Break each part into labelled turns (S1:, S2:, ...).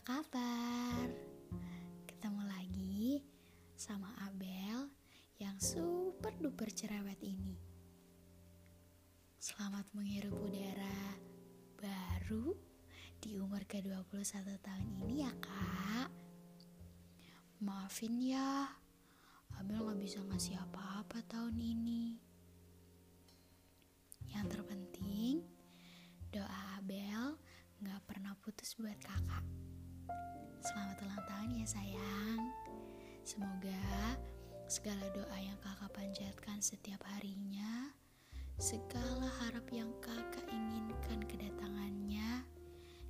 S1: kabar? Ketemu lagi sama Abel yang super duper cerewet ini. Selamat menghirup udara baru di umur ke-21 tahun ini ya kak. Maafin ya, Abel gak bisa ngasih apa-apa tahun ini. Yang terpenting, doa Abel gak pernah putus buat kakak. Selamat ulang tahun ya sayang. Semoga segala doa yang kakak panjatkan setiap harinya, segala harap yang kakak inginkan kedatangannya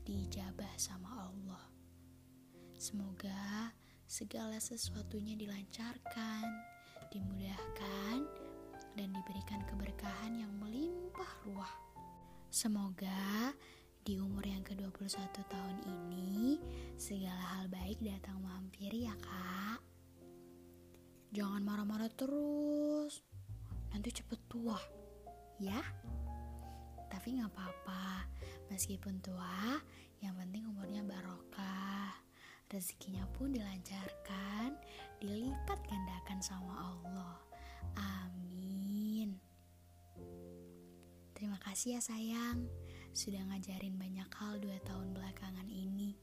S1: dijabah sama Allah. Semoga segala sesuatunya dilancarkan, dimudahkan, dan diberikan keberkahan yang melimpah ruah. Semoga di umur yang ke-21 tahun ini, segala hal baik datang mampiri ya kak. Jangan marah-marah terus, nanti cepet tua, ya. Tapi gak apa-apa, meskipun tua, yang penting umurnya barokah. Rezekinya pun dilancarkan, dilipat gandakan sama Allah. Amin. Terima kasih ya sayang sudah ngajarin banyak hal dua tahun belakangan ini.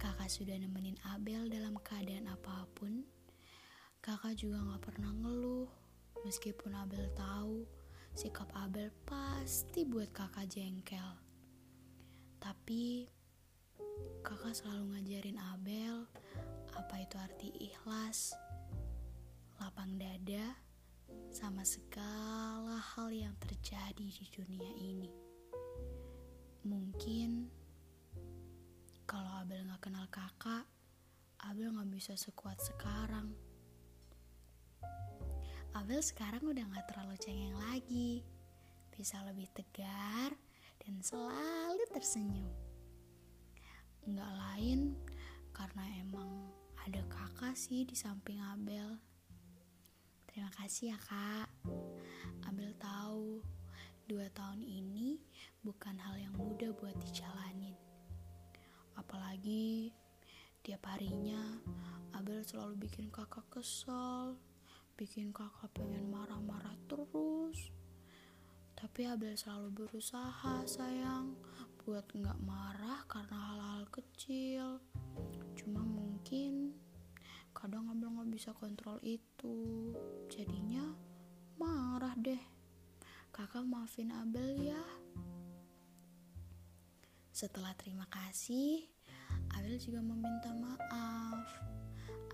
S1: Kakak sudah nemenin Abel dalam keadaan apa pun. Kakak juga gak pernah ngeluh, meskipun Abel tahu sikap Abel pasti buat kakak jengkel. Tapi kakak selalu ngajarin Abel apa itu arti ikhlas, lapang dada, sama segala hal yang terjadi di dunia ini. Mungkin kalau Abel gak kenal kakak, Abel gak bisa sekuat sekarang. Abel sekarang udah gak terlalu cengeng lagi, bisa lebih tegar dan selalu tersenyum. Nggak lain karena emang ada kakak sih di samping Abel. Terima kasih ya kak. Abel tahu Dua tahun ini bukan hal yang mudah buat dijalanin. Apalagi tiap harinya Abel selalu bikin kakak kesal, bikin kakak pengen marah-marah terus. Tapi Abel selalu berusaha sayang buat nggak marah karena hal-hal kecil. Cuma mungkin kadang Abel nggak bisa kontrol itu, jadinya marah deh maafin Abel ya. Setelah terima kasih, Abel juga meminta maaf.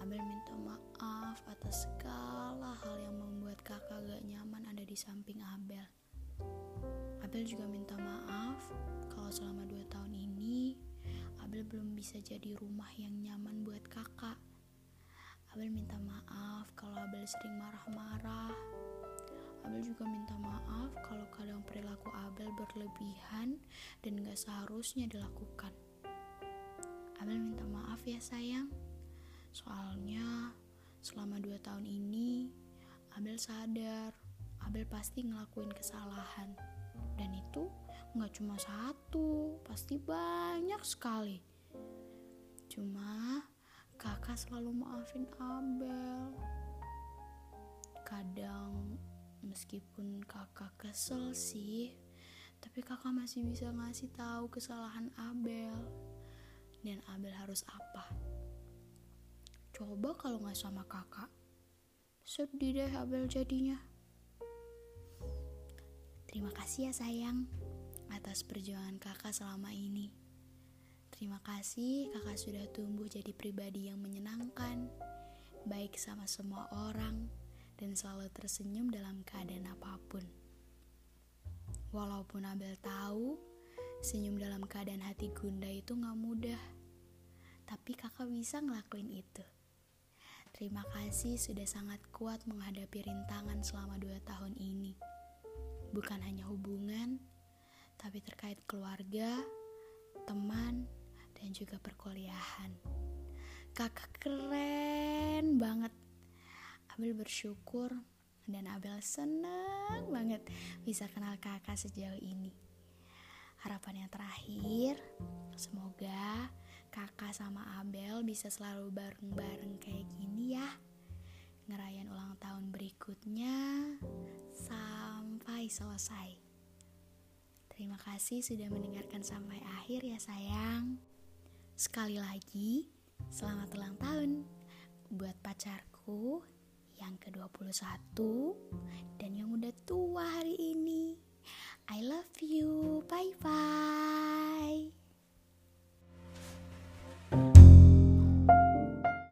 S1: Abel minta maaf atas segala hal yang membuat kakak gak nyaman ada di samping Abel. Abel juga minta maaf kalau selama dua tahun ini Abel belum bisa jadi rumah yang nyaman buat kakak. Abel minta maaf kalau Abel sering marah-marah, Abel juga minta maaf kalau kadang perilaku Abel berlebihan dan gak seharusnya dilakukan. Abel minta maaf ya sayang, soalnya selama dua tahun ini Abel sadar Abel pasti ngelakuin kesalahan dan itu gak cuma satu, pasti banyak sekali. Cuma kakak selalu maafin Abel. Kadang meskipun kakak kesel sih tapi kakak masih bisa ngasih tahu kesalahan Abel. Dan Abel harus apa? Coba kalau nggak sama kakak. Sedih deh Abel jadinya. Terima kasih ya sayang atas perjuangan kakak selama ini. Terima kasih kakak sudah tumbuh jadi pribadi yang menyenangkan baik sama semua orang dan selalu tersenyum dalam keadaan apa pun. Walaupun Abel tahu, senyum dalam keadaan hati Gunda itu gak mudah. Tapi kakak bisa ngelakuin itu. Terima kasih sudah sangat kuat menghadapi rintangan selama dua tahun ini. Bukan hanya hubungan, tapi terkait keluarga, teman, dan juga perkuliahan. Kakak keren banget Abel bersyukur dan Abel senang banget bisa kenal kakak sejauh ini. Harapan yang terakhir, semoga kakak sama Abel bisa selalu bareng-bareng kayak gini ya ngerayain ulang tahun berikutnya sampai selesai. Terima kasih sudah mendengarkan sampai akhir ya sayang. Sekali lagi, selamat ulang tahun buat pacarku yang ke-21